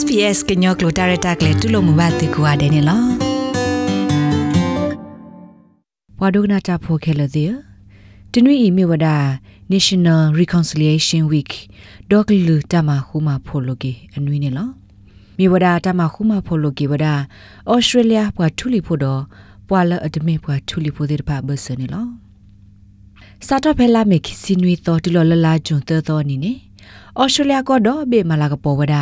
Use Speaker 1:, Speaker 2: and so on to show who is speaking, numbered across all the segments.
Speaker 1: SPS ကညောကလိုတာရတာကလေတူလို့မဘာတေကွာတယ်နော်ဘဝဒုကနာတာဖိုခဲလတဲ့တနွေအီမေဝဒ National Reconciliation Week ဒေါကလူတမခုမဖိုလိုကေအနွေနေလောမြေဝဒတမခုမဖိုလိုကေဝဒ Australia ဘွာထူလီဖို့တော့ဘွာလအဒမေဘွာထူလီဖို့တဲ့ပါဘဆနေလောစာတော့ဖဲလာမေခစီနွေတော့တူလောလလာဂျွန်သောနီနေ ဩစတြေးလျကတော့ဘေမလာကပေါ်ဝဒ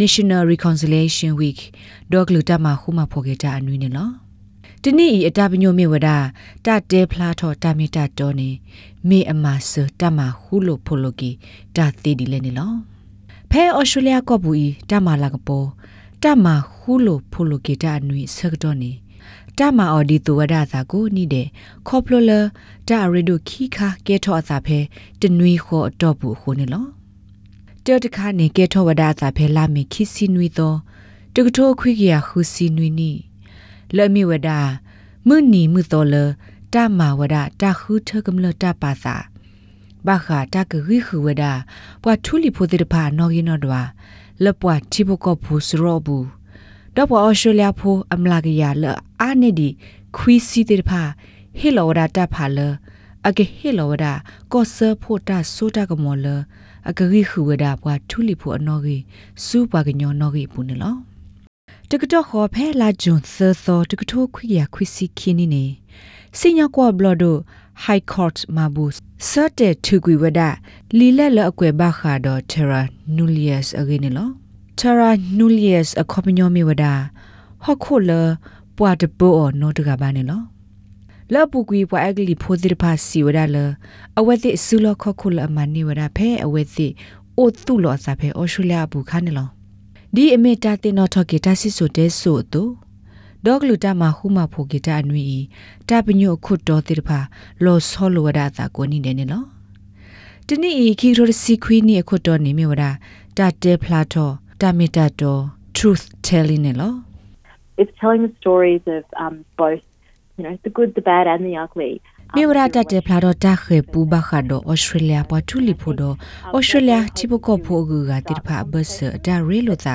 Speaker 1: National Reconciliation Week ဒေါကလူတမခုမဖော်ကြတာအနွေးနေလောတနေ့ဤအတပညိုမြေဝဒတတဲဖလားထော်တမီတတော်နေမေအမဆတမခုလိုဖိုလိုကီတသေးဒီလဲနေလောဖဲဩစတြေးလျကဘူဤတမလာကပေါ်တမခုလိုဖိုလိုကီတအနွေးဆက်တော်နေတမအော်ဒီတူဝဒသာကိုနိတဲ့ခေါပလိုလာတရီဒိုခီခါကဲထောအသာဖဲတနွေခေါ်အတော့ဘူးခုနေလော တောတခါနေကဲထောဝဒသာဖဲလာမီခိစီနွီတော့တကထိုခွိကရခုစီနွီနီလမီဝဒမွနီမှုတော်လတမဝဒတခုထကမလတပါသာဘာခာတကရီခဝဒပွားထူလီဖိုတိဖာနော်ရင်တော့ဒွာလပွားချိဘကဖူစရောဘူးတော့ပွားအော်စတြေးလျဖိုအမလာကရလအာနေဒီခွီစီတိဖာဟီလောဝဒတဖာလအကဟီလောဝဒကောဆာဖိုတာဆိုတာကမောလ အကရီခူဝဒဘွာထူလီဖို့အနော်ကြီးစူပါကညောနော်ကြီးပူနေလောတကတော့ခေါ်ဖဲလာဂျွန်သသောတကထိုးခွေရခွစီခင်းနေနေစင်ညာကွာဘလဒို high court မှာဘူးစတဲ့ထူကွေဝဒလီလက်လအကွယ်ဘခါတော့ terra nullius အဂင်းနော် terra nullius အခေါပညောမီဝဒဟခုလပွားတဘောနော်တကဘာနေလော လပုကွေပွားအကလီဖိုဒီဖာစီဝဒါလအဝဲတိဆူလခခုလအမနီဝဒါဖဲအဝဲတိအိုတုလောစာဖဲအော်စတြေးလျဘူးခါနေလောဒီအမေတာတင်နော်ထော်ကေတာစစ်ဆိုတဲဆိုတူဒေါကလူတာမခုမဖိုကေတာအနွီတာပညိုခုတော်တိဖာလောဆောလဝဒါတာကိုနိနေနေလောတနေ့ဤခီရိုစီခွီနီအခုတော်နေမြဝဒါတာတဲဖလာတော်တာမီတာတော် truth telling နေလော
Speaker 2: It's telling the stories of um, both you know the good the bad and the ugly
Speaker 1: မြေဝရတတဲ့ဖလာတော့တခေပူဘခါတော့ဩစတြေးလျပေါ်ထူလီဖို့တော့ဩစတြေးလျချိပကောဖို့ကူကတိဖာဘတ်ဆာဒါရီလိုသာ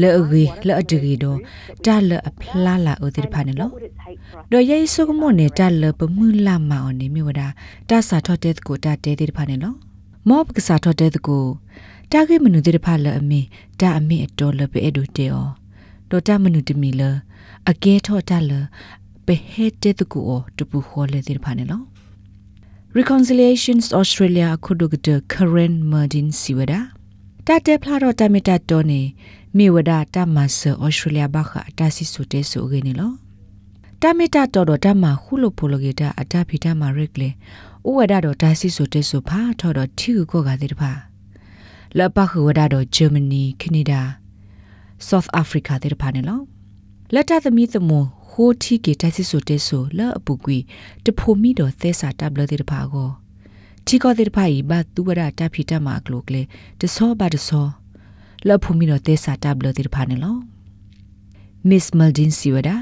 Speaker 1: လဲအဂီလဲအတဂီတော့တာလအဖလာလာဥတိဖာနေလို့တော့ယေဆုကမွန်နေတာလပမှုလာမအောင်နေမြေဝရတဆာထော့တဲ့ကိုတတဲတိဖာနေလို့မောပကစားထော့တဲ့ကိုတာဂေမနုတိဖာလဲအမေတာအမေအတော်လပဲအဲ့ဒိုတဲော်တော့တမနုတမီလအကဲထော့တလ ပေဟဲတဲ့တကူအတပူခေါ်လေတဲ့ဖာနေလော Reconciliations Australia ခုဒုကတ Karen Mardin Siwada တတဲဖလာတော့တမီတတော်နေမိဝဒတမဆ Australia ဘခအတစီဆိုတဲဆိုခင်းနေလောတမီတတော်တော့တမခုလိုပိုလိုဂီတာအတဖီတမရက်လေဥဝဒတော့တစီဆိုတဲဆိုဖာထော်တော့ထီကိုကတဲ့ဖာလပခဝဒတော့ Germany Canada South Africa တဲ့ဖာနေလောလက်တသမီးသမွန် ဟိုတီကေတဆီဆိုတဲဆိုလာအပူကွေတဖိုမီတော့သဲစာတပ်လတဲ့တဖာကိုတီကောတဲ့တဖာဤဘတ်သူဝရတဖီတမကလိုကလေတဆောဘတ်ဆောလာဖိုမီတော့သဲစာတပ်လတဲ့တဖာနေလော Miss Maldin Siwada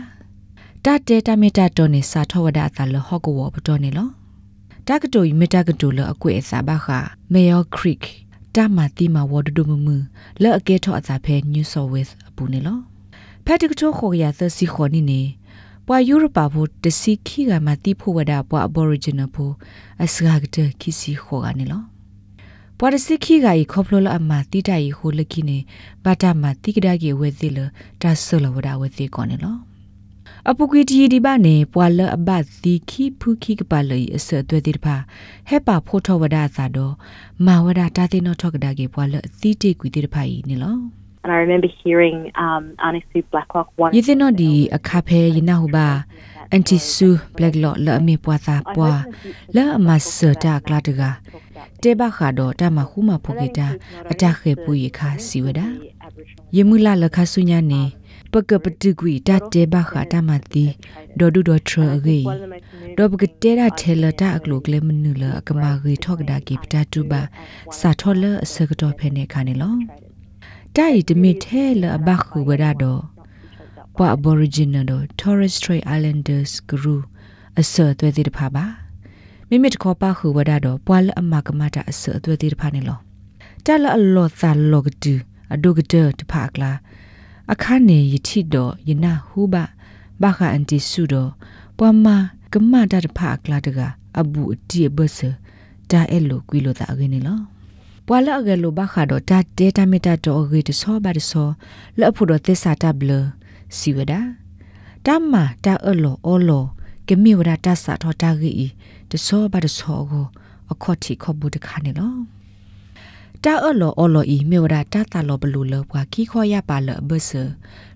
Speaker 1: တတဲတမီတာတော်နေစာထောဝဒအတလဟော့ကဝဘတော်နေလောတကတိုဤမတကတိုလအကွေအစာဘခ Mayor Creek တမတိမဝဒဒုမမလဲအကဲထောအစာဖဲ New South Wales အပူနေလောဖက်တကတိုခေါ်ရသစီခေါ်နေနေ ပွာယူရပါဖို့တစီခီကမတိဖို့ဝဒပွာ Aboriginal ဖို့အစကားကတခီစီခေါ်ကနေလောပွာတစီခီကဤခေါပလိုလအမတိတိုင်ဟိုလကိနေဘာတာမတိကဒါကေဝဲသေးလဒါဆလဝဒဝဲသေးကောနေလောအပုကွေတီဒီဘာနေပွာလအဘတ်သီခီဖူခီကပါလေအစသွဲတိတဖာဟဲပါဖို့ထောဝဒသာတော့မာဝဒတာတိနောထောကဒါကေပွာလအသီတိကွေတိတဖာဤနေလော
Speaker 2: And I remember hearing um, Auntie Sue Blacklock once.
Speaker 1: You know di akaphe yina huba anti su blacklock la me pwa sa pwa la ma sa ta kla daga te ba kha do ta ma hu ma phu ke ta ata khe pu yi kha si wada yimula la kha su nya ne ပကပတုကွီတတဲဘခတာမတိဒေါ်ဒူဒေါ်ထရဂေဒေါ်ပကတဲရထဲလတာအကလုကလေမနုလအကမာဂေထောက်ဒါကိပတာတူဘာစာထောလအစကတော့ဖဲနေခါနေလော တိုင်တမီထဲလဘခုဝရတော့ပွာ Aboriginal တော့ Torres Strait Islanders ဂရူအစသွဲသေးတဖာပါမိမိတခေါ်ပါခုဝရတော့ပွာလအမကမတာအစသွဲသေးတဖာနေလောတလအလောသလောကတူအဒုကတတဖကလာအခါနေယတိတော့ယနာဟုဘဘာခအန်တီဆုတော့ပွားမကမတာတဖကလာတကအဘူအတီဘဆဒါအဲ့လိုကွီလို့တာအကင်းနေလော ပွာလာအကလိုဘာခါတော့တာဒေတာမီတာတော့ဂေတဆောဘာတဆောလော့ဖို့တော့သစ္စာတဘလစီဝဒတမ္မာတာအလောအောလောကမိဝဒတာစာတော့တာဂီတဆောဘာတဆောကိုအခေါ်တီခေါ်ဘူးတခါနေလောတာအလောအောလောဤမေဝဒတာတာလောဘလူလောဘွာခီခေါ်ရပါလဘဆ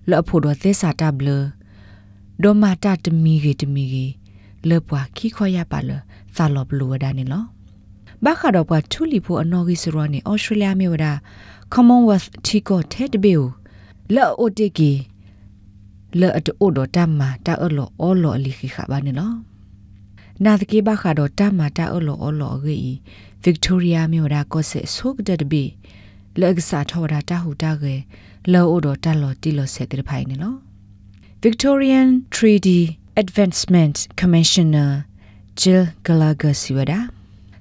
Speaker 1: လော့ဖို့တော့သစ္စာတဘလဒိုမာတာတမီဂေတမီဂေလောဘွာခီခေါ်ရပါလသာလောဘလူဝဒနေလော ဘာခါတော့ပွားထူလီဖို့အနော်ဂီစရောနေဩစတြေးလျမြေဝဒ Commonwealth တီကိုတဲ့တဘေလောအိုတေကီလောအတိုဒတမ္မာတာအလောအောလောအလီခိခဘာနေလောနာတကေဘခါတော့တမ္မာတာအလောအောလောဂီ Victoria မြေဝဒကောဆက်ဆုကတဲ့တဘေလောကစားထောတာတာဟူတာကေလောအိုဒတာလောတီလောဆက်တဲ့ဖိုင်နေလော Victorian Treaty Advancement Commissioner Jill Gallagher Siwada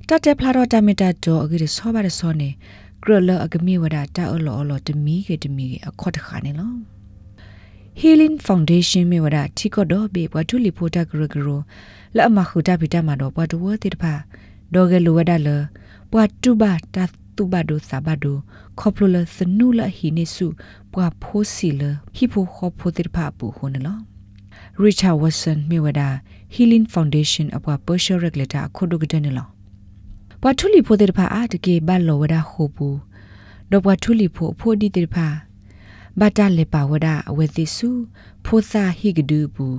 Speaker 1: တတက်ဖလာတော့တမီတာတော့အကြီးဆောပါရဆောနေဂရလအကမီဝဒတာအလောအလောတမီကေတမီကေအခေါ်တခါနေလော Healing Foundation မြေဝဒတီကတော့ဘေဘွားတူလီဖိုတာဂရဂရိုလအမခုတာပီတာမှာတော့ဘွားတူဝတိတဖာဒေါ်ဂလူဝဒလဘွားတူဘာတာတူဘာဒိုစာဘာဒိုခေါပလိုလစနူလဟီနေစုဘွားဖိုးစီလဟီဖိုခေါဖိုတိတဖာပူခုန်လော Richard Watson မြေဝဒ Healing Foundation အပွား Partial Regulator ခုဒုကတဲ့နေလော ဘွားထူလီဖိုတဲ့ဖာအာတကေဘတ်လောဝဒဟိုဘူးတော့ဘွားထူလီဖိုဖိုဒီတဲ့ဖာဘာတလေပါဝဒအဝဲတိစုဖိုသာဟိကဒူဘူး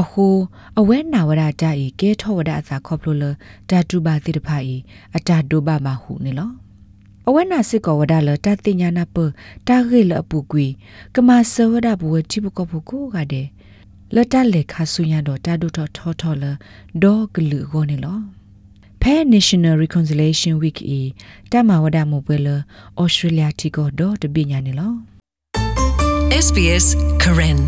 Speaker 1: အဟိုအဝဲနာဝဒတာဤကဲထောဝဒအစာခေါပလိုလတာတူပါတိတဖာဤအတာဒိုဘာမဟုနေလောအဝဲနာစစ်ကောဝဒလတာတင်ညာနာပတာဂေလအပူကွီကမဆဝဒဘဝတိပကပကိုကတဲ့လတလေခါဆုညာတော့တာဒုထောထောထောလဒေါဂလူကိုနေလော ဖဲ National Reconciliation Week ဤတမဝဒမပွဲလ Australia တီကိုတော့တပညာနေလော
Speaker 3: SBS Karen